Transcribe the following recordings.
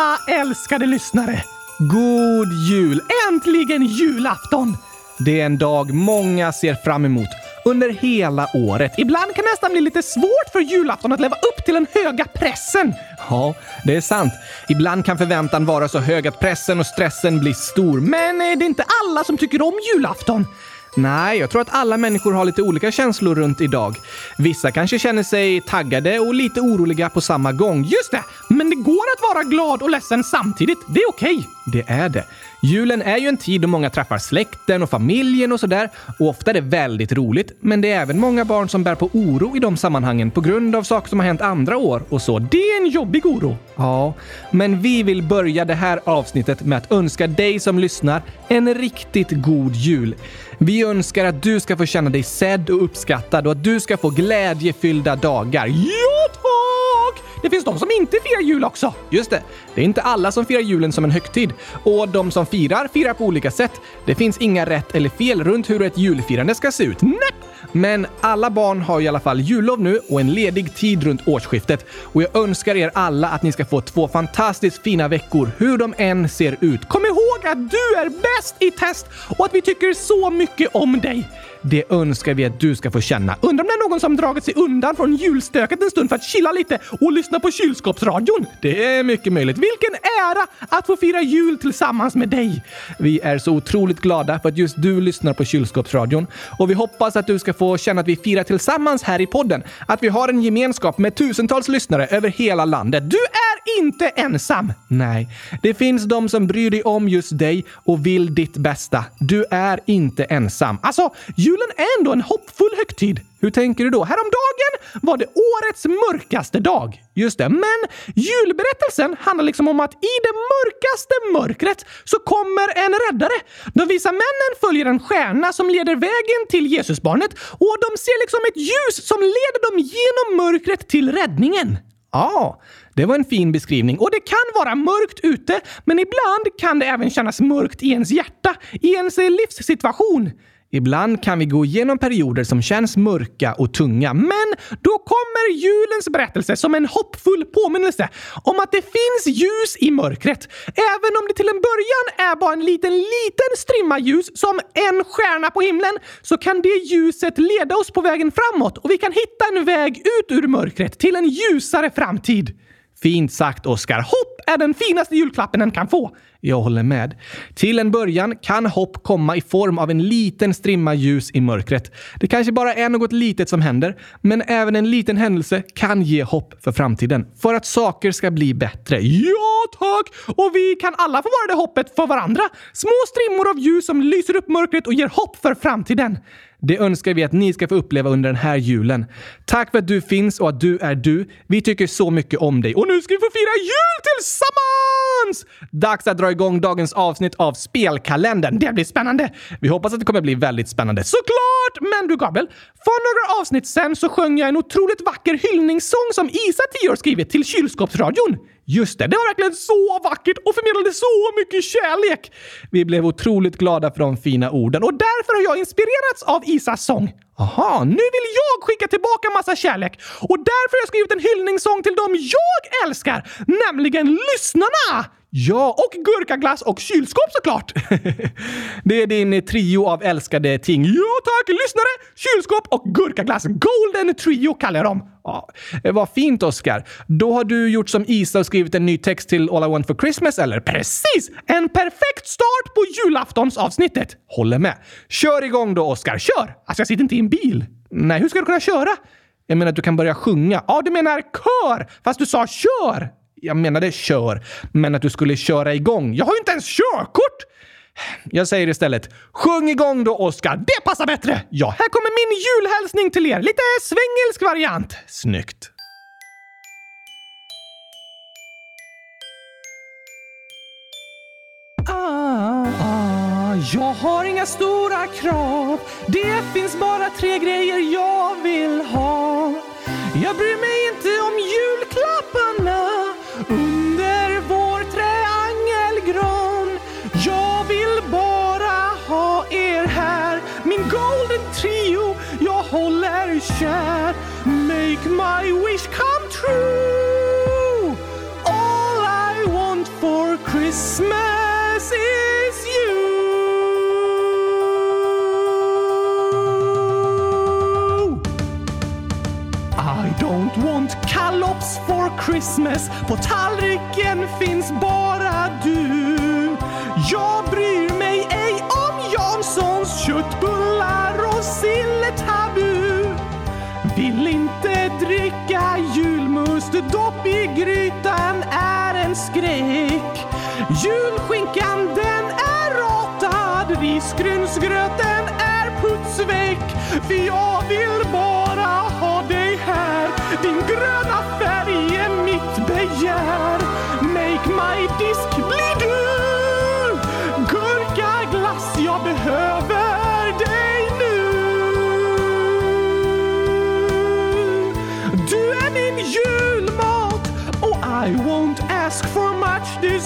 alla älskade lyssnare! God jul! Äntligen julafton! Det är en dag många ser fram emot under hela året. Ibland kan det nästan bli lite svårt för julafton att leva upp till den höga pressen. Ja, det är sant. Ibland kan förväntan vara så hög att pressen och stressen blir stor. Men eh, det är inte alla som tycker om julafton. Nej, jag tror att alla människor har lite olika känslor runt idag. Vissa kanske känner sig taggade och lite oroliga på samma gång. Just det! Men det går att vara glad och ledsen samtidigt. Det är okej. Okay. Det är det. Julen är ju en tid då många träffar släkten och familjen och sådär. Och ofta är det väldigt roligt. Men det är även många barn som bär på oro i de sammanhangen på grund av saker som har hänt andra år och så. Det är en jobbig oro. Ja, men vi vill börja det här avsnittet med att önska dig som lyssnar en riktigt god jul. Vi önskar att du ska få känna dig sedd och uppskattad och att du ska få glädjefyllda dagar. Ja, tack! Det finns de som inte firar jul också. Just det. Det är inte alla som firar julen som en högtid. Och de som firar, firar på olika sätt. Det finns inga rätt eller fel runt hur ett julfirande ska se ut. Nej! Men alla barn har i alla fall jullov nu och en ledig tid runt årsskiftet. Och jag önskar er alla att ni ska få två fantastiskt fina veckor, hur de än ser ut. Kom ihåg att du är bäst i test och att vi tycker så mycket om dig. Det önskar vi att du ska få känna. Undrar om det är någon som dragit sig undan från julstöket en stund för att chilla lite och lyssna på kylskåpsradion? Det är mycket möjligt. Vilken ära att få fira jul tillsammans med dig! Vi är så otroligt glada för att just du lyssnar på kylskåpsradion och vi hoppas att du ska få känna att vi firar tillsammans här i podden. Att vi har en gemenskap med tusentals lyssnare över hela landet. Du är inte ensam! Nej, det finns de som bryr dig om just dig och vill ditt bästa. Du är inte ensam. Alltså, julen är ändå en hoppfull högtid. Hur tänker du då? Häromdagen var det årets mörkaste dag. Just det, men julberättelsen handlar liksom om att i det mörkaste mörkret så kommer en räddare. De visa männen följer en stjärna som leder vägen till Jesusbarnet och de ser liksom ett ljus som leder dem genom mörkret till räddningen. Ja, det var en fin beskrivning. Och det kan vara mörkt ute, men ibland kan det även kännas mörkt i ens hjärta, i ens livssituation. Ibland kan vi gå igenom perioder som känns mörka och tunga, men då kommer julens berättelse som en hoppfull påminnelse om att det finns ljus i mörkret. Även om det till en början är bara en liten, liten strimma ljus som en stjärna på himlen så kan det ljuset leda oss på vägen framåt och vi kan hitta en väg ut ur mörkret till en ljusare framtid. Fint sagt, Oskar. Hopp är den finaste julklappen en kan få. Jag håller med. Till en början kan hopp komma i form av en liten strimma ljus i mörkret. Det kanske bara är något litet som händer, men även en liten händelse kan ge hopp för framtiden. För att saker ska bli bättre. Ja, tack! Och vi kan alla få vara det hoppet för varandra. Små strimmor av ljus som lyser upp mörkret och ger hopp för framtiden. Det önskar vi att ni ska få uppleva under den här julen. Tack för att du finns och att du är du. Vi tycker så mycket om dig. Och nu ska vi få fira jul tillsammans! Dags att dra igång dagens avsnitt av Spelkalendern. Det blir spännande! Vi hoppas att det kommer bli väldigt spännande. Såklart! Men du Gabriel, för några avsnitt sen så sjöng jag en otroligt vacker hyllningssång som Isa, 10 år, skrivit till kylskåpsradion. Just det, det var verkligen så vackert och förmedlade så mycket kärlek! Vi blev otroligt glada för de fina orden och därför har jag inspirerats av Isas sång. Aha, nu vill jag skicka tillbaka massa kärlek och därför har jag skrivit en hyllningssång till dem jag älskar, nämligen lyssnarna! Ja, och gurkaglass och kylskåp såklart! det är din trio av älskade ting. Ja tack! Lyssnare, kylskåp och gurkaglass. Golden Trio kallar jag dem. Ja, vad fint Oskar. Då har du gjort som Isa och skrivit en ny text till All I Want For Christmas, eller? Precis! En perfekt start på julaftonsavsnittet. Håller med. Kör igång då Oskar, kör! Alltså jag sitter inte i en bil. Nej, hur ska du kunna köra? Jag menar att du kan börja sjunga. Ja, du menar kör! Fast du sa kör! Jag menade kör, men att du skulle köra igång. Jag har ju inte ens körkort! Jag säger istället, sjung igång då Oskar. Det passar bättre! Ja, här kommer min julhälsning till er. Lite svengelsk variant. Snyggt! Ah, ah, ah. jag har inga stora krav. Det finns bara tre grejer jag vill ha. Jag bryr mig inte om jul kär. Make my wish come true. All I want for Christmas is you. I don't want kalops for Christmas. På tallriken finns bara du. Jag bryr mig ej om Janssons köttbullar Julskinkan den är ratad, risgrynsgröten är putsväck. För jag vill bara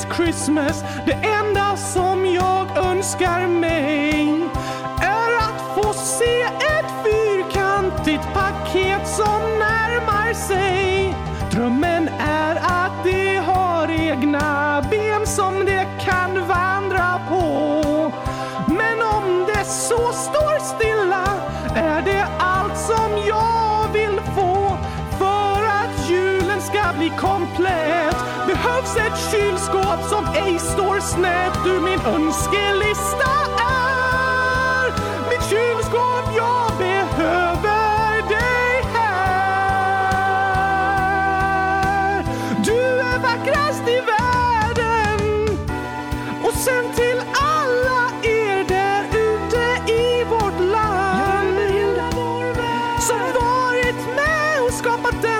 this Christmas. Det enda som jag önskar mig står snett. Du min önskelista är mitt kylskåp. Jag behöver dig här. Du är vackrast i världen. Och sen till alla er där ute i vårt land som varit med och skapat denna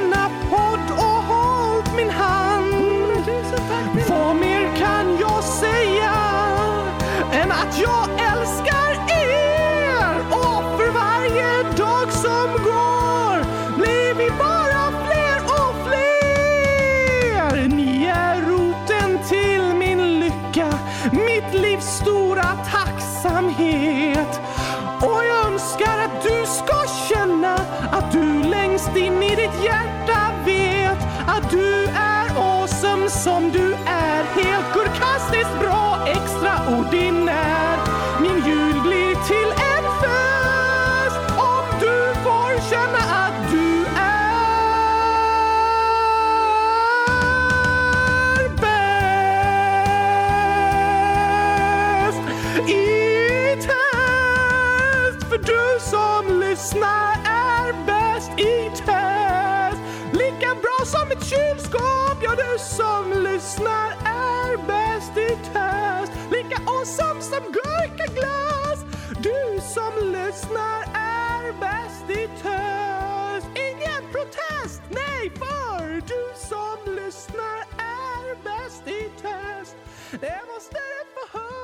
lyssnar är bäst i test. Lika awesome som gurkaglass. Du som lyssnar är bäst i test. Ingen protest, nej, för du som lyssnar är bäst i test. Det måste du få höra.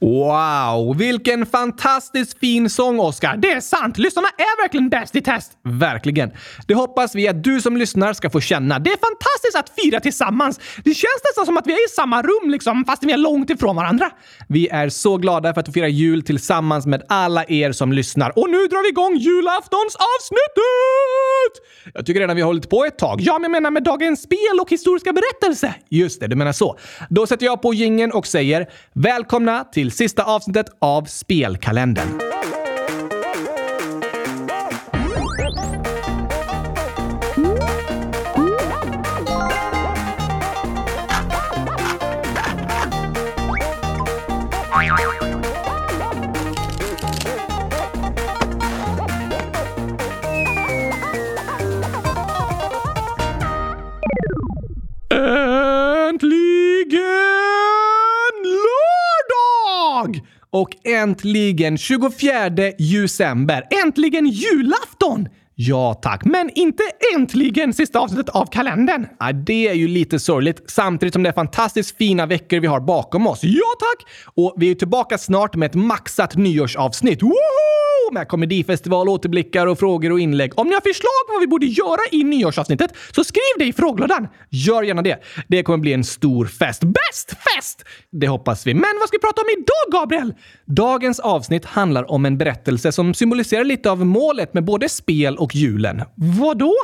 Wow, vilken fantastiskt fin sång, Oscar! Det är sant! Lyssnarna är verkligen bäst i test! Verkligen. Det hoppas vi att du som lyssnar ska få känna. Det är fantastiskt att fira tillsammans. Det känns nästan som att vi är i samma rum, liksom, fast vi är långt ifrån varandra. Vi är så glada för att få fira jul tillsammans med alla er som lyssnar. Och nu drar vi igång julaftonsavsnittet! Jag tycker redan vi har hållit på ett tag. Ja, men jag menar med dagens spel och historiska berättelse. Just det, du menar så. Då sätter jag på gingen och säger välkomna till sista avsnittet av Spelkalendern. Och äntligen 24 december. Äntligen julafton! Ja tack, men inte äntligen sista avsnittet av kalendern. Ja, det är ju lite sorgligt, samtidigt som det är fantastiskt fina veckor vi har bakom oss. Ja tack! Och vi är tillbaka snart med ett maxat nyårsavsnitt. Woho! Med komedifestival, återblickar och frågor och inlägg. Om ni har förslag på vad vi borde göra i nyårsavsnittet så skriv det i frågelådan. Gör gärna det. Det kommer bli en stor fest. Bäst fest! Det hoppas vi. Men vad ska vi prata om idag, Gabriel? Dagens avsnitt handlar om en berättelse som symboliserar lite av målet med både spel och julen. Vadå?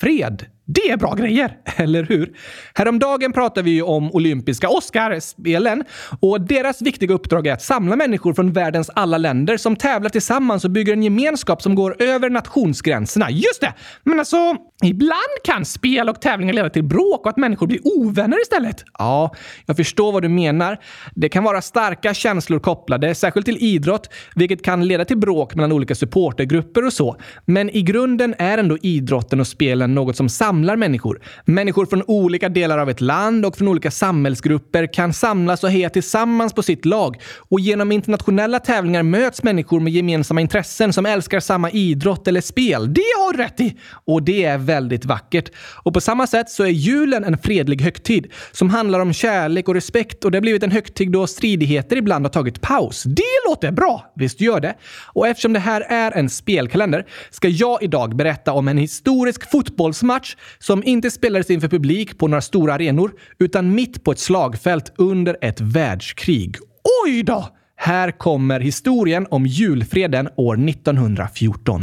fred. Det är bra grejer, eller hur? Häromdagen pratade vi ju om olympiska Oscarspelen och deras viktiga uppdrag är att samla människor från världens alla länder som tävlar tillsammans och bygger en gemenskap som går över nationsgränserna. Just det! Men alltså, ibland kan spel och tävlingar leda till bråk och att människor blir ovänner istället. Ja, jag förstår vad du menar. Det kan vara starka känslor kopplade, särskilt till idrott, vilket kan leda till bråk mellan olika supportergrupper och så. Men i grunden är ändå idrotten och spelen något som samlar samlar människor. Människor från olika delar av ett land och från olika samhällsgrupper kan samlas och heja tillsammans på sitt lag. Och genom internationella tävlingar möts människor med gemensamma intressen som älskar samma idrott eller spel. Det har du rätt i! Och det är väldigt vackert. Och på samma sätt så är julen en fredlig högtid som handlar om kärlek och respekt och det har blivit en högtid då stridigheter ibland har tagit paus. Det låter bra! Visst gör det? Och eftersom det här är en spelkalender ska jag idag berätta om en historisk fotbollsmatch som inte spelades inför publik på några stora arenor, utan mitt på ett slagfält under ett världskrig. Oj då! Här kommer historien om julfreden år 1914.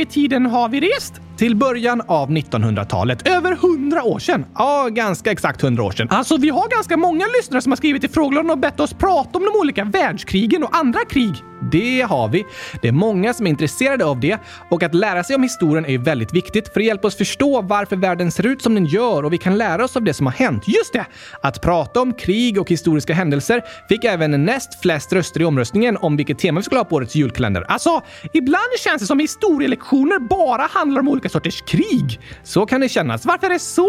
Tillbaka i tiden har vi rest? Till början av 1900-talet. Över 100 år sedan. Ja, ganska exakt 100 år sedan. Alltså, vi har ganska många lyssnare som har skrivit i frågelådan och bett oss prata om de olika världskrigen och andra krig. Det har vi. Det är många som är intresserade av det och att lära sig om historien är väldigt viktigt för att hjälpa oss förstå varför världen ser ut som den gör och vi kan lära oss av det som har hänt. Just det! Att prata om krig och historiska händelser fick även näst flest röster i omröstningen om vilket tema vi skulle ha på årets julkalender. Alltså, ibland känns det som historielektioner bara handlar om olika sorters krig. Så kan det kännas. Varför är det så?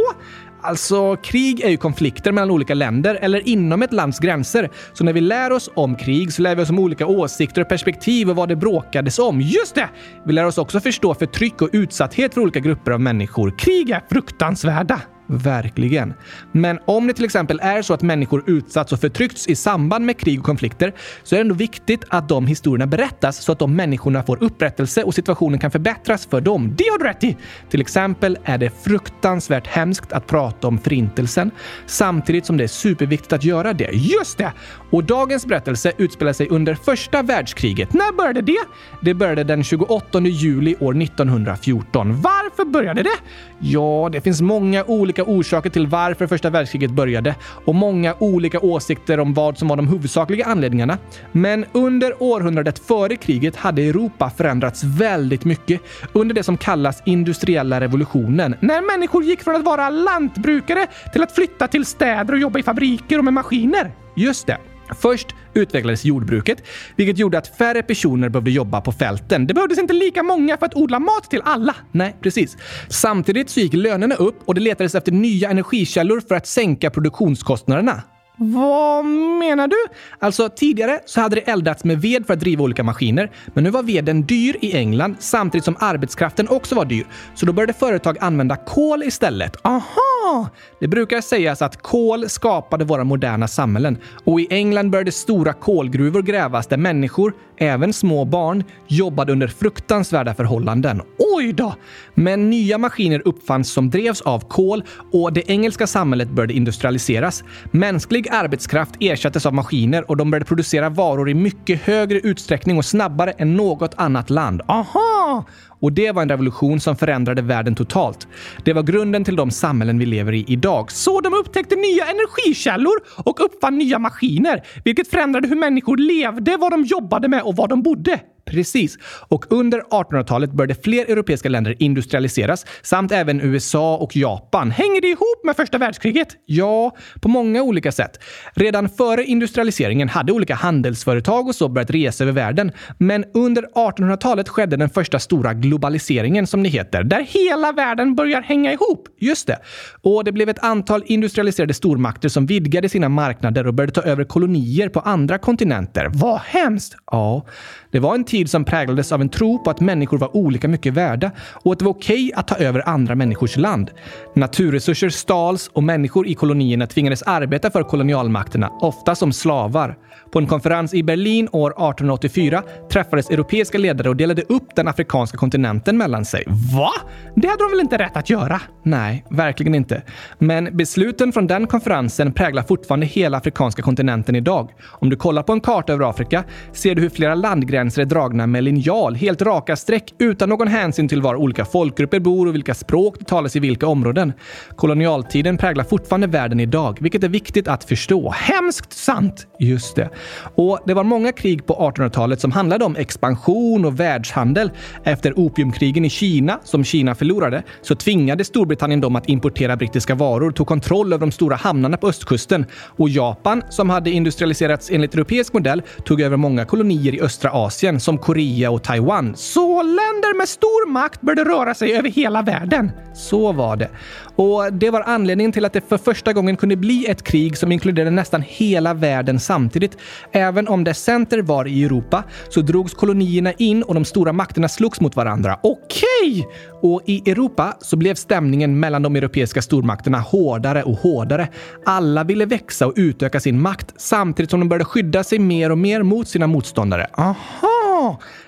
Alltså, krig är ju konflikter mellan olika länder eller inom ett lands gränser. Så när vi lär oss om krig så lär vi oss om olika åsikter och perspektiv och vad det bråkades om. Just det! Vi lär oss också förstå förtryck och utsatthet för olika grupper av människor. Krig är fruktansvärda. Verkligen. Men om det till exempel är så att människor utsatts och förtryckts i samband med krig och konflikter så är det ändå viktigt att de historierna berättas så att de människorna får upprättelse och situationen kan förbättras för dem. Det har du rätt i! Till exempel är det fruktansvärt hemskt att prata om Förintelsen samtidigt som det är superviktigt att göra det. Just det! Och dagens berättelse utspelar sig under första världskriget. När började det? Det började den 28 juli år 1914. Varför började det? Ja, det finns många olika orsaker till varför första världskriget började och många olika åsikter om vad som var de huvudsakliga anledningarna. Men under århundradet före kriget hade Europa förändrats väldigt mycket under det som kallas industriella revolutionen. När människor gick från att vara lantbrukare till att flytta till städer och jobba i fabriker och med maskiner. Just det. Först utvecklades jordbruket, vilket gjorde att färre personer behövde jobba på fälten. Det behövdes inte lika många för att odla mat till alla. Nej, precis. Samtidigt så gick lönerna upp och det letades efter nya energikällor för att sänka produktionskostnaderna. Vad menar du? Alltså tidigare så hade det eldats med ved för att driva olika maskiner, men nu var veden dyr i England samtidigt som arbetskraften också var dyr. Så då började företag använda kol istället. Aha! Det brukar sägas att kol skapade våra moderna samhällen och i England började stora kolgruvor grävas där människor, även små barn, jobbade under fruktansvärda förhållanden. Oj då! Men nya maskiner uppfanns som drevs av kol och det engelska samhället började industrialiseras. Mänsklig arbetskraft ersattes av maskiner och de började producera varor i mycket högre utsträckning och snabbare än något annat land. Aha! Och det var en revolution som förändrade världen totalt. Det var grunden till de samhällen vi lever i idag. Så de upptäckte nya energikällor och uppfann nya maskiner, vilket förändrade hur människor levde, vad de jobbade med och var de bodde. Precis. Och under 1800-talet började fler europeiska länder industrialiseras, samt även USA och Japan. Hänger det ihop med första världskriget? Ja, på många olika sätt. Redan före industrialiseringen hade olika handelsföretag och så börjat resa över världen. Men under 1800-talet skedde den första stora globaliseringen, som det heter, där hela världen börjar hänga ihop. Just det. Och det blev ett antal industrialiserade stormakter som vidgade sina marknader och började ta över kolonier på andra kontinenter. Vad hemskt! Ja, det var en tid som präglades av en tro på att människor var olika mycket värda och att det var okej okay att ta över andra människors land. Naturresurser stals och människor i kolonierna tvingades arbeta för kolonialmakterna, ofta som slavar. På en konferens i Berlin år 1884 träffades europeiska ledare och delade upp den afrikanska kontinenten mellan sig. Va? Det hade de väl inte rätt att göra? Nej, verkligen inte. Men besluten från den konferensen präglar fortfarande hela afrikanska kontinenten idag. Om du kollar på en karta över Afrika ser du hur flera landgränser är dragna med linjal, helt raka streck utan någon hänsyn till var olika folkgrupper bor och vilka språk det talas i vilka områden. Kolonialtiden präglar fortfarande världen idag, vilket är viktigt att förstå. Hemskt sant! Just det. Och det var många krig på 1800-talet som handlade om expansion och världshandel. Efter opiumkrigen i Kina, som Kina förlorade, så tvingade Storbritannien dem att importera brittiska varor, tog kontroll över de stora hamnarna på östkusten. Och Japan, som hade industrialiserats enligt europeisk modell, tog över många kolonier i östra Asien, som Korea och Taiwan. Så länder med stor makt började röra sig över hela världen. Så var det. Och det var anledningen till att det för första gången kunde bli ett krig som inkluderade nästan hela världen samtidigt. Även om dess center var i Europa så drogs kolonierna in och de stora makterna slogs mot varandra. Okej! Okay! Och i Europa så blev stämningen mellan de europeiska stormakterna hårdare och hårdare. Alla ville växa och utöka sin makt samtidigt som de började skydda sig mer och mer mot sina motståndare. Aha!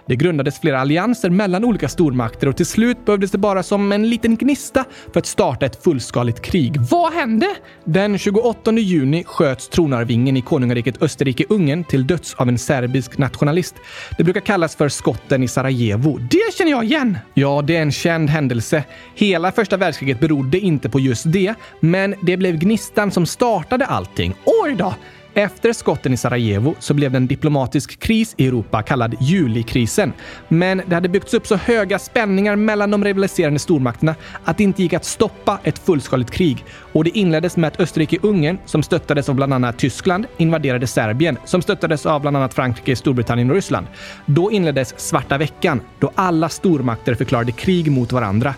Det grundades flera allianser mellan olika stormakter och till slut behövdes det bara som en liten gnista för att starta ett fullskaligt krig. Vad hände? Den 28 juni sköts tronarvingen i konungariket Österrike-Ungern till döds av en serbisk nationalist. Det brukar kallas för skotten i Sarajevo. Det känner jag igen! Ja, det är en känd händelse. Hela första världskriget berodde inte på just det, men det blev gnistan som startade allting. Oj då! Efter skotten i Sarajevo så blev det en diplomatisk kris i Europa kallad julikrisen. Men det hade byggts upp så höga spänningar mellan de rivaliserande stormakterna att det inte gick att stoppa ett fullskaligt krig. Och det inleddes med att Österrike-Ungern, som stöttades av bland annat Tyskland, invaderade Serbien, som stöttades av bland annat Frankrike, Storbritannien och Ryssland. Då inleddes svarta veckan, då alla stormakter förklarade krig mot varandra.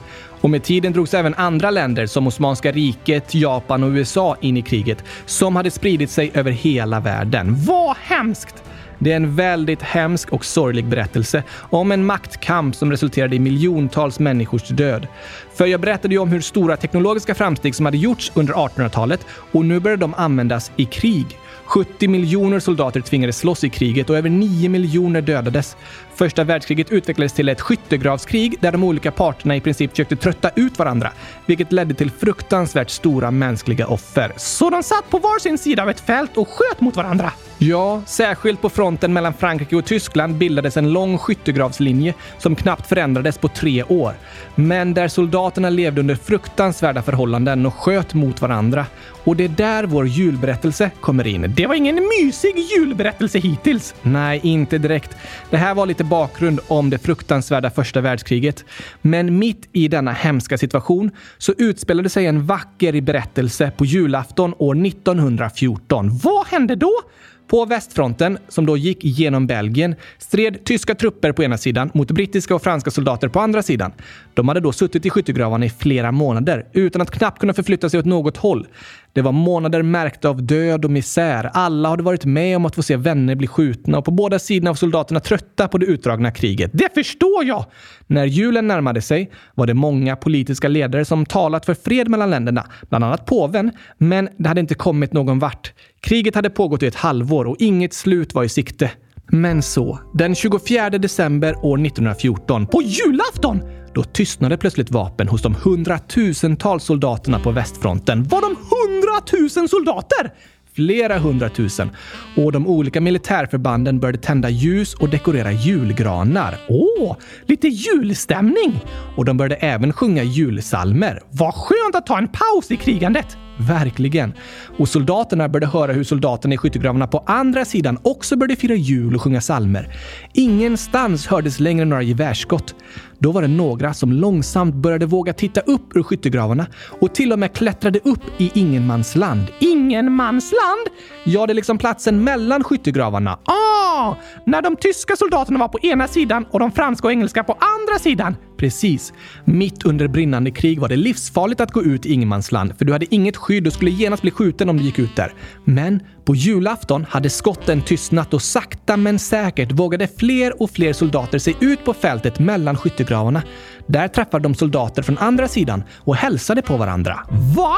Och med tiden drogs även andra länder som Osmanska riket, Japan och USA in i kriget som hade spridit sig över hela världen. Vad hemskt! Det är en väldigt hemsk och sorglig berättelse om en maktkamp som resulterade i miljontals människors död. För jag berättade ju om hur stora teknologiska framsteg som hade gjorts under 1800-talet och nu började de användas i krig. 70 miljoner soldater tvingades slåss i kriget och över 9 miljoner dödades. Första världskriget utvecklades till ett skyttegravskrig där de olika parterna i princip försökte trötta ut varandra, vilket ledde till fruktansvärt stora mänskliga offer. Så de satt på var sin sida av ett fält och sköt mot varandra? Ja, särskilt på fronten mellan Frankrike och Tyskland bildades en lång skyttegravslinje som knappt förändrades på tre år. Men där soldaterna levde under fruktansvärda förhållanden och sköt mot varandra. Och det är där vår julberättelse kommer in. Det var ingen mysig julberättelse hittills. Nej, inte direkt. Det här var lite bakgrund om det fruktansvärda första världskriget. Men mitt i denna hemska situation så utspelade sig en vacker berättelse på julafton år 1914. Vad hände då? På västfronten, som då gick genom Belgien, stred tyska trupper på ena sidan mot brittiska och franska soldater på andra sidan. De hade då suttit i skyttegravarna i flera månader utan att knappt kunna förflytta sig åt något håll. Det var månader märkta av död och misär. Alla hade varit med om att få se vänner bli skjutna och på båda sidorna var soldaterna trötta på det utdragna kriget. Det förstår jag! När julen närmade sig var det många politiska ledare som talat för fred mellan länderna, bland annat påven, men det hade inte kommit någon vart. Kriget hade pågått i ett halvår och inget slut var i sikte. Men så, den 24 december år 1914, på julafton, då tystnade plötsligt vapen hos de hundratusentals soldaterna på västfronten. Var de tusen soldater? flera hundratusen och de olika militärförbanden började tända ljus och dekorera julgranar. Åh, lite julstämning! Och de började även sjunga julsalmer. Vad skönt att ta en paus i krigandet! Verkligen. Och soldaterna började höra hur soldaterna i skyttegravarna på andra sidan också började fira jul och sjunga salmer. Ingenstans hördes längre några gevärsskott. Då var det några som långsamt började våga titta upp ur skyttegravarna och till och med klättrade upp i ingenmansland. Ingenmansland? Ja, det är liksom platsen mellan skyttegravarna. Ah! När de tyska soldaterna var på ena sidan och de franska och engelska på andra sidan. Precis. Mitt under brinnande krig var det livsfarligt att gå ut i ingenmansland för du hade inget skydd och skulle genast bli skjuten om du gick ut där. Men på julafton hade skotten tystnat och sakta men säkert vågade fler och fler soldater sig ut på fältet mellan skyttegravarna. Där träffade de soldater från andra sidan och hälsade på varandra. Va?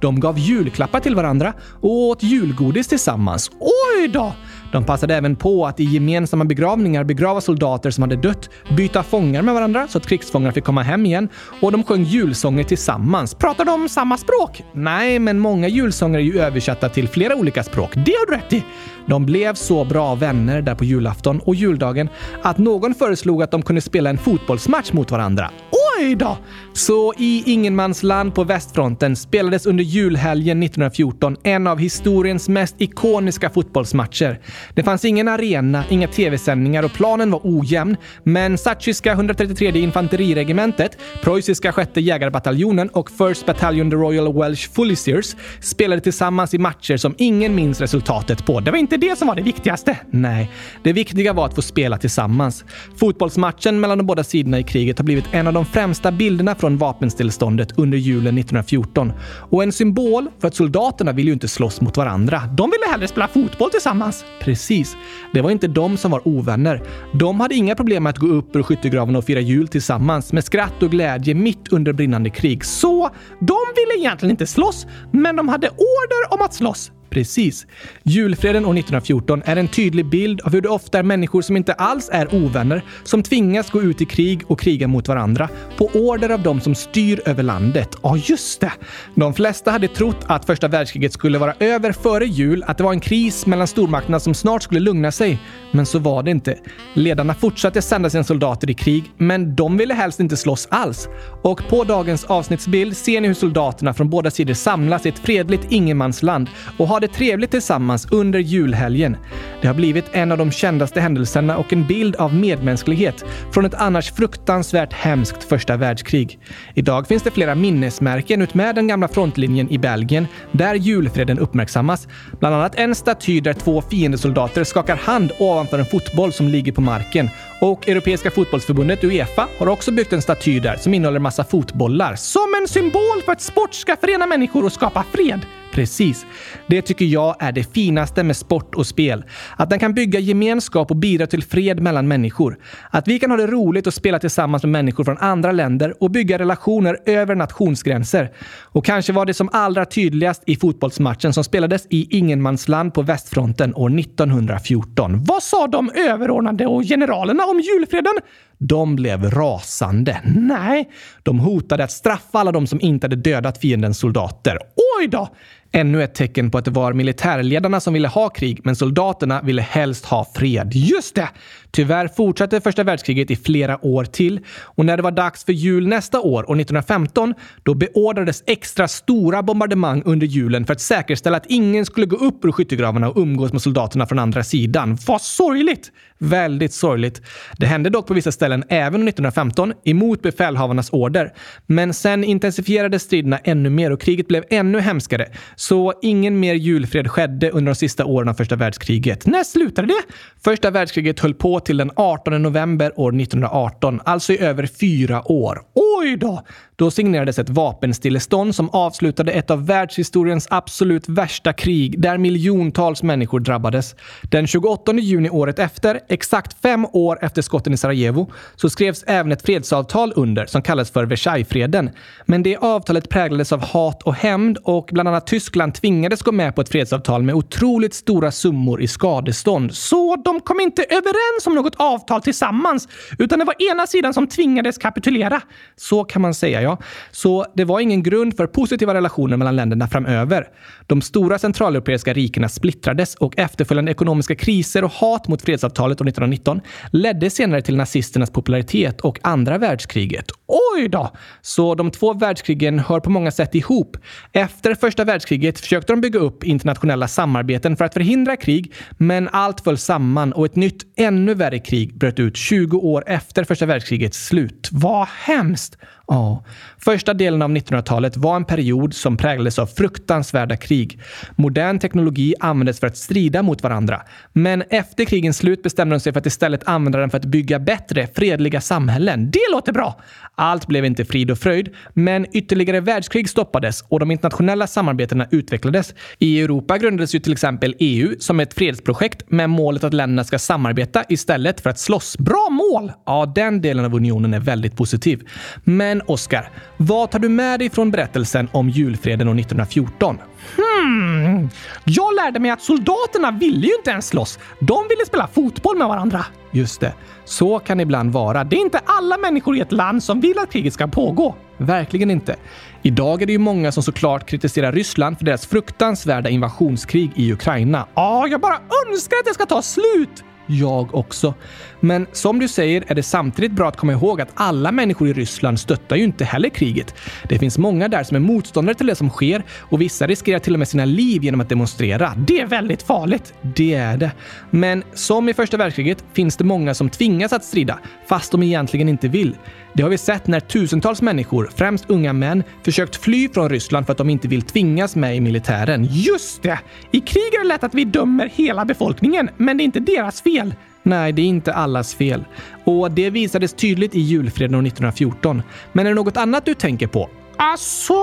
De gav julklappar till varandra och åt julgodis tillsammans. Oj då! De passade även på att i gemensamma begravningar begrava soldater som hade dött, byta fångar med varandra så att krigsfångar fick komma hem igen och de sjöng julsånger tillsammans. Pratar de samma språk? Nej, men många julsånger är ju översatta till flera olika språk. Det har du rätt i! De blev så bra vänner där på julafton och juldagen att någon föreslog att de kunde spela en fotbollsmatch mot varandra. Oj då! Så i ingenmansland på västfronten spelades under julhelgen 1914 en av historiens mest ikoniska fotbollsmatcher. Det fanns ingen arena, inga tv-sändningar och planen var ojämn, men Satchiska 133 infanteriregementet, preussiska sjätte jägarbataljonen och First Battalion the Royal Welsh Fulisiers spelade tillsammans i matcher som ingen minns resultatet på. Det var inte det som var det viktigaste. Nej, det viktiga var att få spela tillsammans. Fotbollsmatchen mellan de båda sidorna i kriget har blivit en av de främsta bilderna från vapenstilleståndet under julen 1914 och en symbol för att soldaterna vill ju inte slåss mot varandra. De ville hellre spela fotboll tillsammans. Precis. Det var inte de som var ovänner. De hade inga problem med att gå upp ur skyttegraven och fira jul tillsammans med skratt och glädje mitt under brinnande krig. Så de ville egentligen inte slåss, men de hade order om att slåss. Precis. Julfreden år 1914 är en tydlig bild av hur det ofta är människor som inte alls är ovänner som tvingas gå ut i krig och kriga mot varandra på order av de som styr över landet. Ja, just det! De flesta hade trott att första världskriget skulle vara över före jul, att det var en kris mellan stormakterna som snart skulle lugna sig. Men så var det inte. Ledarna fortsatte sända sina soldater i krig, men de ville helst inte slåss alls. Och på dagens avsnittsbild ser ni hur soldaterna från båda sidor samlas i ett fredligt ingenmansland och har det trevligt tillsammans under julhelgen. Det har blivit en av de kändaste händelserna och en bild av medmänsklighet från ett annars fruktansvärt hemskt första världskrig. Idag finns det flera minnesmärken utmed den gamla frontlinjen i Belgien där julfreden uppmärksammas. Bland annat en staty där två fiendesoldater skakar hand ovanför en fotboll som ligger på marken. Och Europeiska fotbollsförbundet Uefa har också byggt en staty där som innehåller massa fotbollar. Som en symbol för att sport ska förena människor och skapa fred. Precis. Det tycker jag är det finaste med sport och spel. Att den kan bygga gemenskap och bidra till fred mellan människor. Att vi kan ha det roligt och spela tillsammans med människor från andra länder och bygga relationer över nationsgränser. Och kanske var det som allra tydligast i fotbollsmatchen som spelades i ingenmansland på västfronten år 1914. Vad sa de överordnade och generalerna om julfreden? De blev rasande. Nej, de hotade att straffa alla de som inte hade dödat fiendens soldater. Oj då! Ännu ett tecken på att det var militärledarna som ville ha krig, men soldaterna ville helst ha fred. Just det! Tyvärr fortsatte första världskriget i flera år till och när det var dags för jul nästa år, år 1915, då beordrades extra stora bombardemang under julen för att säkerställa att ingen skulle gå upp ur skyttegravarna och umgås med soldaterna från andra sidan. Vad sorgligt! Väldigt sorgligt. Det hände dock på vissa ställen även 1915 emot befälhavarnas order. Men sen intensifierades striderna ännu mer och kriget blev ännu hemskare. Så ingen mer julfred skedde under de sista åren av första världskriget. När slutade det? Första världskriget höll på till den 18 november år 1918, alltså i över fyra år. Oj då! Då signerades ett vapenstillestånd som avslutade ett av världshistoriens absolut värsta krig där miljontals människor drabbades. Den 28 juni året efter, exakt fem år efter skotten i Sarajevo, så skrevs även ett fredsavtal under som kallas för Versaillesfreden. Men det avtalet präglades av hat och hämnd och bland annat Tyskland tvingades gå med på ett fredsavtal med otroligt stora summor i skadestånd. Så de kom inte överens som något avtal tillsammans, utan det var ena sidan som tvingades kapitulera. Så kan man säga, ja. Så det var ingen grund för positiva relationer mellan länderna framöver. De stora centraleuropeiska rikena splittrades och efterföljande ekonomiska kriser och hat mot fredsavtalet år 1919 ledde senare till nazisternas popularitet och andra världskriget. Oj då! Så de två världskrigen hör på många sätt ihop. Efter första världskriget försökte de bygga upp internationella samarbeten för att förhindra krig, men allt föll samman och ett nytt, ännu värre krig bröt ut 20 år efter första världskrigets slut. Vad hemskt! Ja. Första delen av 1900-talet var en period som präglades av fruktansvärda krig. Modern teknologi användes för att strida mot varandra. Men efter krigens slut bestämde de sig för att istället använda den för att bygga bättre, fredliga samhällen. Det låter bra! Allt blev inte frid och fröjd, men ytterligare världskrig stoppades och de internationella samarbetena utvecklades. I Europa grundades ju till exempel EU som ett fredsprojekt med målet att länderna ska samarbeta istället för att slåss. Bra mål! Ja, den delen av unionen är väldigt positiv. Men men Oskar, vad tar du med dig från berättelsen om julfreden år 1914? Hmm. Hmm. Jag lärde mig att soldaterna ville ju inte ens slåss. De ville spela fotboll med varandra. Just det. Så kan det ibland vara. Det är inte alla människor i ett land som vill att kriget ska pågå. Verkligen inte. Idag är det ju många som såklart kritiserar Ryssland för deras fruktansvärda invasionskrig i Ukraina. Ja, jag bara önskar att det ska ta slut! Jag också. Men som du säger är det samtidigt bra att komma ihåg att alla människor i Ryssland stöttar ju inte heller kriget. Det finns många där som är motståndare till det som sker och vissa riskerar till och med sina liv genom att demonstrera. Det är väldigt farligt. Det är det. Men som i första världskriget finns det många som tvingas att strida, fast de egentligen inte vill. Det har vi sett när tusentals människor, främst unga män, försökt fly från Ryssland för att de inte vill tvingas med i militären. Just det! I krig är det lätt att vi dömer hela befolkningen, men det är inte deras fel. Nej, det är inte allas fel. Och det visades tydligt i julfreden år 1914. Men är det något annat du tänker på? Alltså,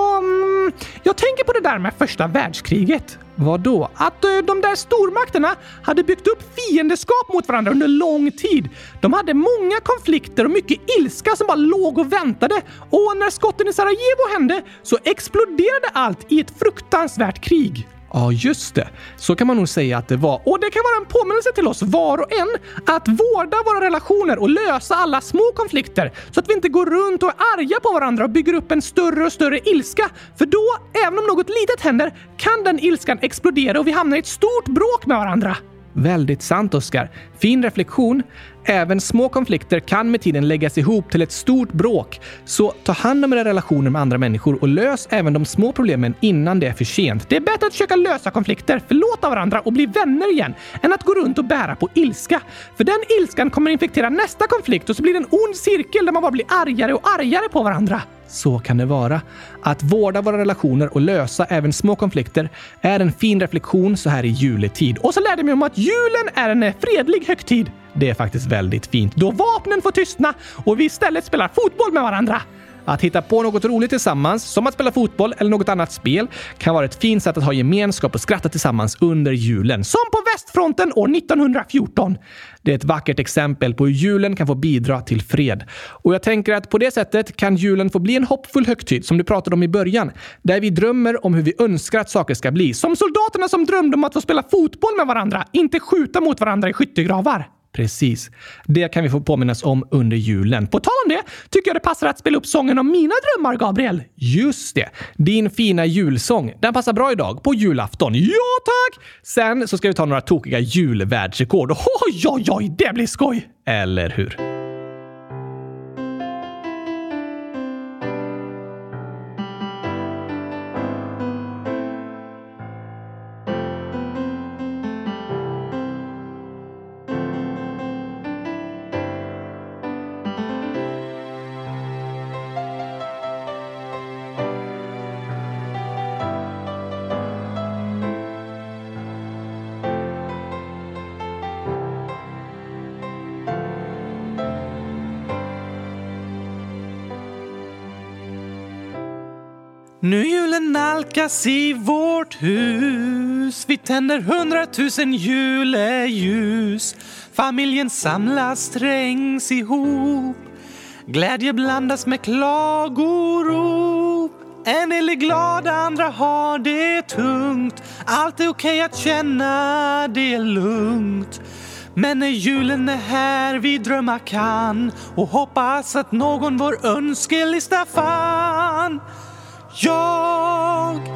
jag tänker på det där med första världskriget. Vad då? Att eh, de där stormakterna hade byggt upp fiendeskap mot varandra under lång tid. De hade många konflikter och mycket ilska som bara låg och väntade. Och när skotten i Sarajevo hände så exploderade allt i ett fruktansvärt krig. Ja, just det. Så kan man nog säga att det var. Och det kan vara en påminnelse till oss var och en att vårda våra relationer och lösa alla små konflikter så att vi inte går runt och är arga på varandra och bygger upp en större och större ilska. För då, även om något litet händer, kan den ilskan explodera och vi hamnar i ett stort bråk med varandra. Väldigt sant, Oskar. Fin reflektion. Även små konflikter kan med tiden läggas ihop till ett stort bråk. Så ta hand om era relationer med andra människor och lös även de små problemen innan det är för sent. Det är bättre att försöka lösa konflikter, förlåta varandra och bli vänner igen än att gå runt och bära på ilska. För den ilskan kommer infektera nästa konflikt och så blir det en ond cirkel där man bara blir argare och argare på varandra. Så kan det vara. Att vårda våra relationer och lösa även små konflikter är en fin reflektion så här i juletid. Och så lärde jag mig om att julen är en fredlig högtid. Det är faktiskt väldigt fint då vapnen får tystna och vi istället spelar fotboll med varandra. Att hitta på något roligt tillsammans, som att spela fotboll eller något annat spel, kan vara ett fint sätt att ha gemenskap och skratta tillsammans under julen. Som på västfronten år 1914. Det är ett vackert exempel på hur julen kan få bidra till fred. Och jag tänker att på det sättet kan julen få bli en hoppfull högtid som du pratade om i början. Där vi drömmer om hur vi önskar att saker ska bli. Som soldaterna som drömde om att få spela fotboll med varandra, inte skjuta mot varandra i skyttegravar. Precis. Det kan vi få påminnas om under julen. På tal om det tycker jag det passar att spela upp sången om mina drömmar, Gabriel. Just det. Din fina julsång. Den passar bra idag, på julafton. Ja, tack! Sen så ska vi ta några tokiga julvärldsrekord. Oj, oj, oj, det blir skoj! Eller hur? Nalkas i vårt hus. Vi tänder hundratusen juleljus. Familjen samlas, trängs ihop. Glädje blandas med klagorop. En del är glada, andra har det tungt. Allt är okej att känna, det är lugnt. Men när julen är här vi drömma kan och hoppas att någon vår önskelista fann. Jag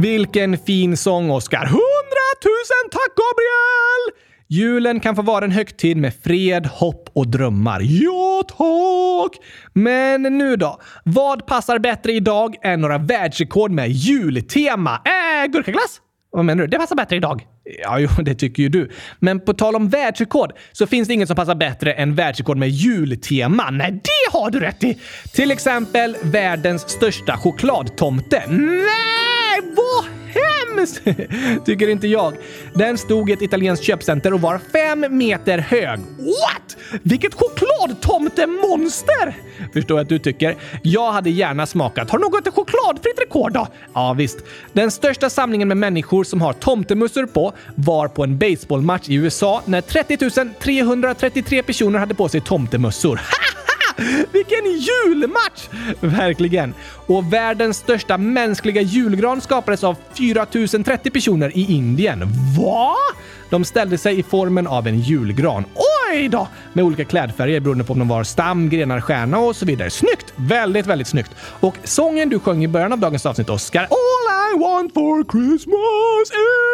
Vilken fin sång, Oskar! Hundratusen tack, Gabriel! Julen kan få vara en högtid med fred, hopp och drömmar. Ja, tack! Men nu då? Vad passar bättre idag än några världsrekord med jultema? Äh, gurkaglass? Vad menar du? Det passar bättre idag. Ja, jo, det tycker ju du. Men på tal om världsrekord så finns det inget som passar bättre än världsrekord med jultema. Nej, det har du rätt i! Till exempel världens största chokladtomte. Nej, vad hemskt! Tycker inte jag. Den stod i ett italienskt köpcenter och var fem meter hög. What? Vilket chokladtomtemonster! Förstår jag att du tycker. Jag hade gärna smakat. Har du något chokladfritt rekord då? Ja, visst. Den största samlingen med människor som har tomtemussor på var på en baseballmatch i USA när 30 333 personer hade på sig tomtemössor. Vilken julmatch! Verkligen. Och världens största mänskliga julgran skapades av 4030 personer i Indien. Va? De ställde sig i formen av en julgran. Oj då! Med olika klädfärger beroende på om de var stam, grenar, stjärna och så vidare. Snyggt! Väldigt, väldigt snyggt. Och sången du sjöng i början av dagens avsnitt, Oscar. All I want for Christmas is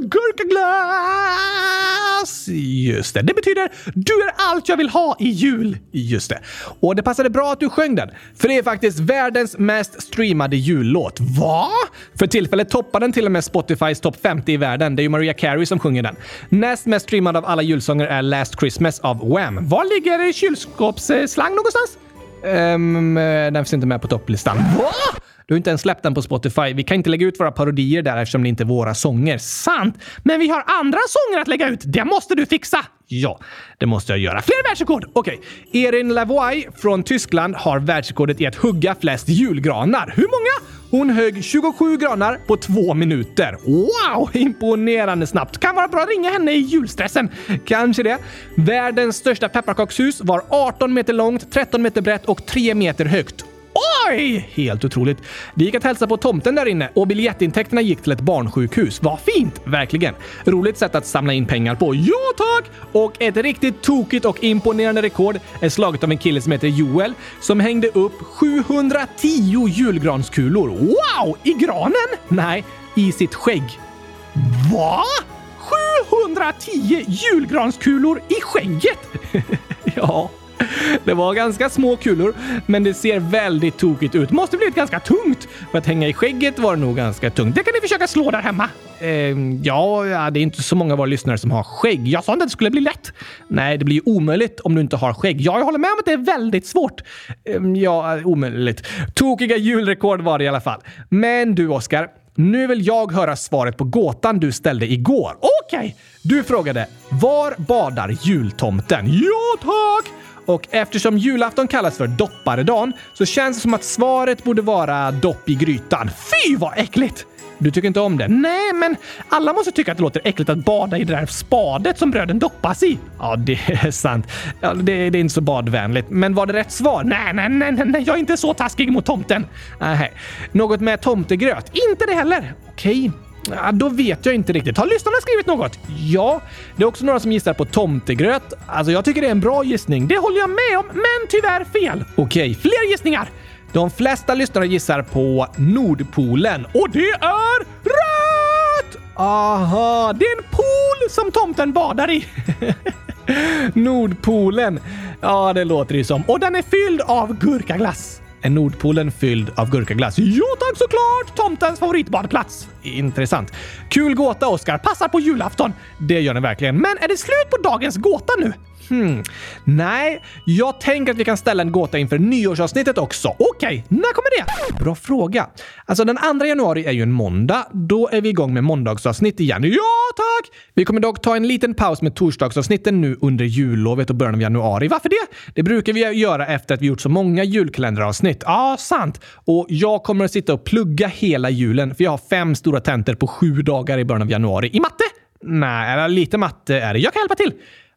gurkaglass. Just det. Det betyder du är allt jag vill ha i jul. Just det. Och det passade bra att du sjöng den, för det är faktiskt världens mest streamade jullåt. Va? För tillfället toppar den till och med Spotifys topp 50 i världen. Det är ju Mariah Carey som sjunger den. Näst mest streamad av alla julsånger är Last Christmas av Wham. Var ligger kylskåpsslang någonstans? Um, den finns inte med på topplistan. Va? Du har inte ens släppt den på Spotify. Vi kan inte lägga ut våra parodier där eftersom det inte är våra sånger. Sant! Men vi har andra sånger att lägga ut. Det måste du fixa! Ja, det måste jag göra. Fler världsrekord! Okej. Okay. Erin Lavoie från Tyskland har världsrekordet i att hugga flest julgranar. Hur många? Hon högg 27 granar på två minuter. Wow! Imponerande snabbt. Kan vara bra att ringa henne i julstressen. Kanske det. Världens största pepparkakshus var 18 meter långt, 13 meter brett och 3 meter högt. Oj! Helt otroligt. Det gick att hälsa på tomten där inne och biljettintäkterna gick till ett barnsjukhus. Vad fint! Verkligen. Roligt sätt att samla in pengar på. Ja, tack! Och ett riktigt tokigt och imponerande rekord är slaget av en kille som heter Joel som hängde upp 710 julgranskulor. Wow! I granen? Nej, i sitt skägg. Va? 710 julgranskulor i skägget? ja. Det var ganska små kulor, men det ser väldigt tokigt ut. Måste blivit ganska tungt. För att hänga i skägget var det nog ganska tungt. Det kan ni försöka slå där hemma. Eh, ja, det är inte så många av våra lyssnare som har skägg. Jag sa inte att det skulle bli lätt. Nej, det blir ju omöjligt om du inte har skägg. Ja, jag håller med om att det är väldigt svårt. Eh, ja, omöjligt. Tokiga julrekord var det i alla fall. Men du, Oskar. Nu vill jag höra svaret på gåtan du ställde igår. Okej! Okay. Du frågade “Var badar jultomten?” Ja, tack! Och eftersom julafton kallas för dopparedagen så känns det som att svaret borde vara dopp i grytan. Fy vad äckligt! Du tycker inte om det? Nej, men alla måste tycka att det låter äckligt att bada i det där spadet som bröden doppas i. Ja, det är sant. Ja, det, det, är inte så badvänligt. Men var det rätt svar? Nej, nej, nej, nej, jag är inte så taskig mot tomten. Nej. Något med tomtegröt? Inte det heller. Okej. Ja, då vet jag inte riktigt. Har lyssnarna skrivit något? Ja, det är också några som gissar på tomtegröt. Alltså, jag tycker det är en bra gissning. Det håller jag med om, men tyvärr fel. Okej, fler gissningar. De flesta lyssnare gissar på Nordpolen och det är rätt! Aha, det är en pool som tomten badar i. Nordpolen. Ja, det låter det som. Och den är fylld av gurkaglass. Är Nordpolen fylld av gurkaglass? Ja tack såklart! Tomtens favoritbadplats. Intressant. Kul gåta, Oskar. Passar på julafton. Det gör den verkligen. Men är det slut på dagens gåta nu? Hmm. Nej, jag tänker att vi kan ställa en gåta inför nyårsavsnittet också. Okej, okay, när kommer det? Bra fråga. Alltså den 2 januari är ju en måndag. Då är vi igång med måndagsavsnitt igen. Ja, tack! Vi kommer dock ta en liten paus med torsdagsavsnitten nu under jullovet och början av januari. Varför det? Det brukar vi göra efter att vi gjort så många julkalenderavsnitt. Ja, sant. Och jag kommer att sitta och plugga hela julen för jag har fem stora tentor på sju dagar i början av januari. I matte? Nej, lite matte är det. Jag kan hjälpa till.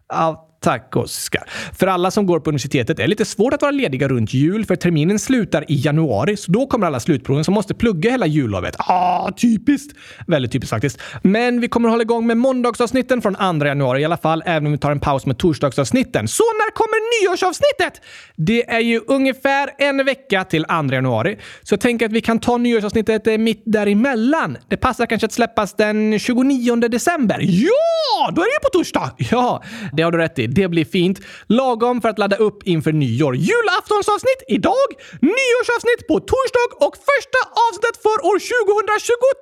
Ah, Tack Oskar. För alla som går på universitetet är det lite svårt att vara lediga runt jul för terminen slutar i januari, så då kommer alla slutproven som måste plugga hela jullovet. Ah, typiskt! Väldigt typiskt faktiskt. Men vi kommer hålla igång med måndagsavsnitten från 2 januari i alla fall, även om vi tar en paus med torsdagsavsnitten. Så när kommer nyårsavsnittet? Det är ju ungefär en vecka till 2 januari, så jag tänker att vi kan ta nyårsavsnittet eh, mitt däremellan. Det passar kanske att släppas den 29 december. Ja! Då är det ju på torsdag! Ja, det har du rätt i. Det blir fint. Lagom för att ladda upp inför nyår. Julaftonsavsnitt idag, nyårsavsnitt på torsdag och första avsnittet för år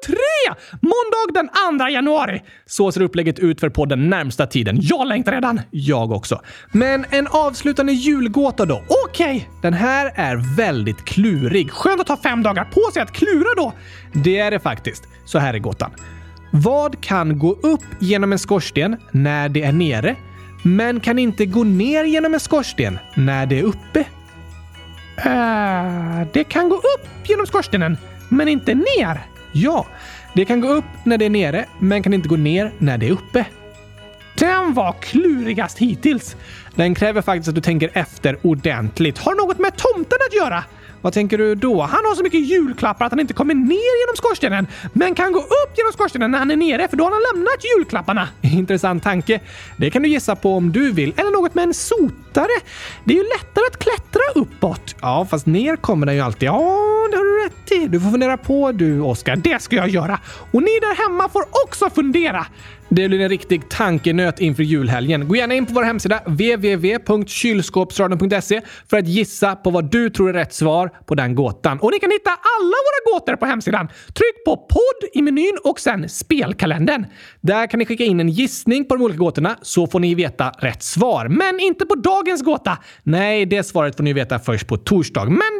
2023! Måndag den 2 januari. Så ser upplägget ut för podden närmsta tiden. Jag längtar redan. Jag också. Men en avslutande julgåta då. Okej, okay. den här är väldigt klurig. Skönt att ha fem dagar på sig att klura då. Det är det faktiskt. Så här är gåtan. Vad kan gå upp genom en skorsten när det är nere men kan inte gå ner genom en skorsten när det är uppe. Uh, det kan gå upp genom skorstenen, men inte ner. Ja, det kan gå upp när det är nere, men kan inte gå ner när det är uppe. Den var klurigast hittills. Den kräver faktiskt att du tänker efter ordentligt. Har något med tomten att göra? Vad tänker du då? Han har så mycket julklappar att han inte kommer ner genom skorstenen, men kan gå upp genom skorstenen när han är nere, för då har han lämnat julklapparna. Intressant tanke. Det kan du gissa på om du vill. Eller något med en sotare. Det är ju lättare att klättra uppåt. Ja, fast ner kommer den ju alltid. Ja, det har du rätt i. Du får fundera på du, Oskar. Det ska jag göra. Och ni där hemma får också fundera. Det blir en riktig tankenöt inför julhelgen. Gå gärna in på vår hemsida www.kylskåpsradion.se för att gissa på vad du tror är rätt svar på den gåtan. Och ni kan hitta alla våra gåtor på hemsidan. Tryck på podd i menyn och sen spelkalendern. Där kan ni skicka in en gissning på de olika gåtorna så får ni veta rätt svar. Men inte på dagens gåta. Nej, det svaret får ni veta först på torsdag. Men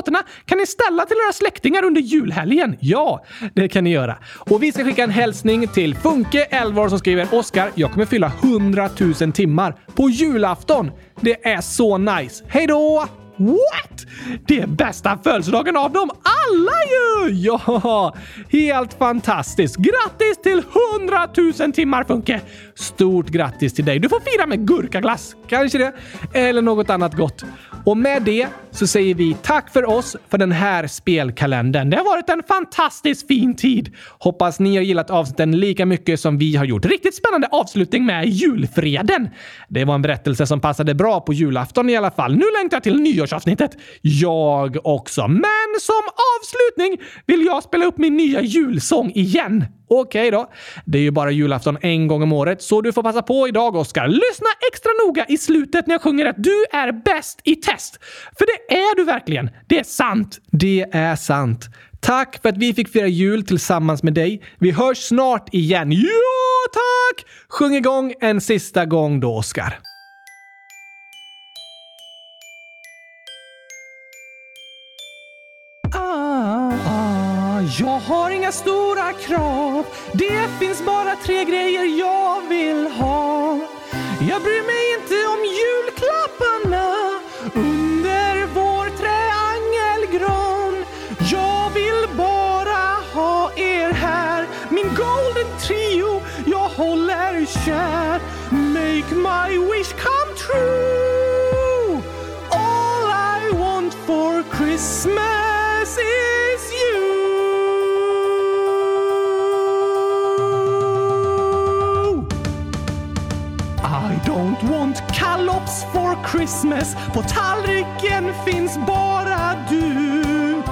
låtarna kan ni ställa till era släktingar under julhelgen. Ja, det kan ni göra. Och vi ska skicka en hälsning till Funke 11 som skriver “Oskar, jag kommer fylla 100 000 timmar på julafton. Det är så nice. Hej då!” What? Det är bästa födelsedagen av dem alla ju! Ja, helt fantastiskt. Grattis till 100 000 timmar Funke! Stort grattis till dig. Du får fira med gurkaglass. Kanske det. Eller något annat gott. Och med det så säger vi tack för oss för den här spelkalendern. Det har varit en fantastiskt fin tid. Hoppas ni har gillat avsnitten lika mycket som vi har gjort. Riktigt spännande avslutning med julfreden. Det var en berättelse som passade bra på julafton i alla fall. Nu längtar jag till nyårsavsnittet. Jag också. Men som avslutning vill jag spela upp min nya julsång igen. Okej okay då. Det är ju bara julafton en gång om året, så du får passa på idag, Oskar. Lyssna extra noga i slutet när jag sjunger att du är bäst i test. För det är du verkligen. Det är sant. Det är sant. Tack för att vi fick fira jul tillsammans med dig. Vi hörs snart igen. Ja, tack! Sjung igång en sista gång då, Oskar. Jag har inga stora krav. Det finns bara tre grejer jag vill ha. Jag bryr Christmas. På tallriken finns bara du.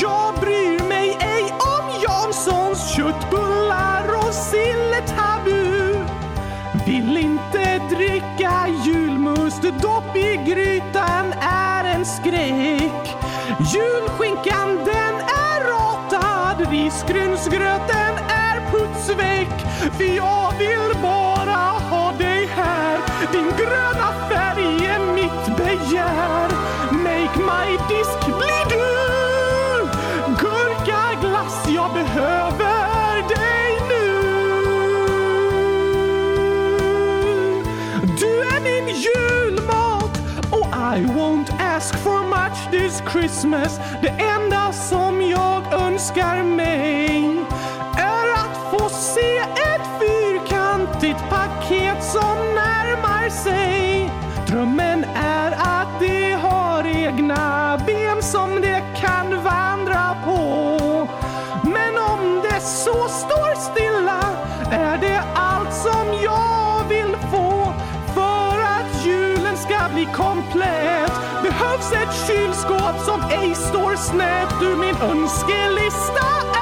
Jag bryr mig ej om Janssons köttbullar och silletabu. Vill inte dricka julmust, dopp i grytan är en skräck. Julskinkan den är ratad, risgrynsgröten Christmas. Det enda som jag önskar mig ej snett. Du min önskelista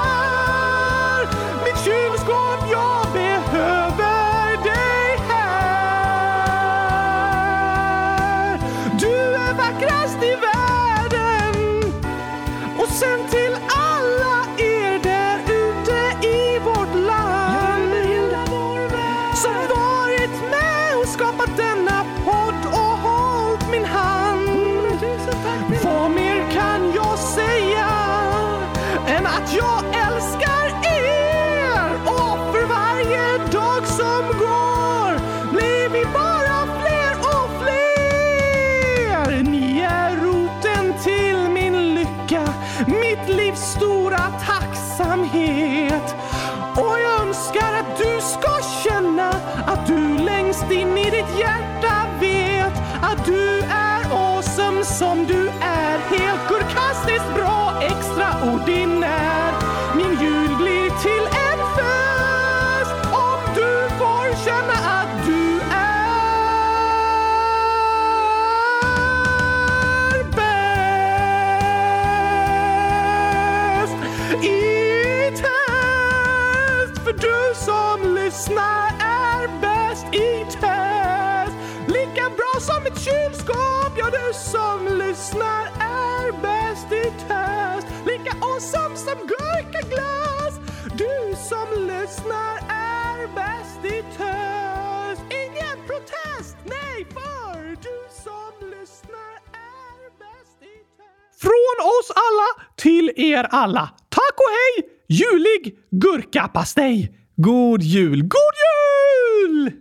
mitt ditt hjärta vet att du är awesome som du lyssnar är bäst i test. Lika awesome som gurkaglass. Du som lyssnar är bäst i test. Ingen protest, nej, för du som lyssnar är bäst i test. Från oss alla till er alla. Tack och hej! Julig gurkapastej! God jul! God jul!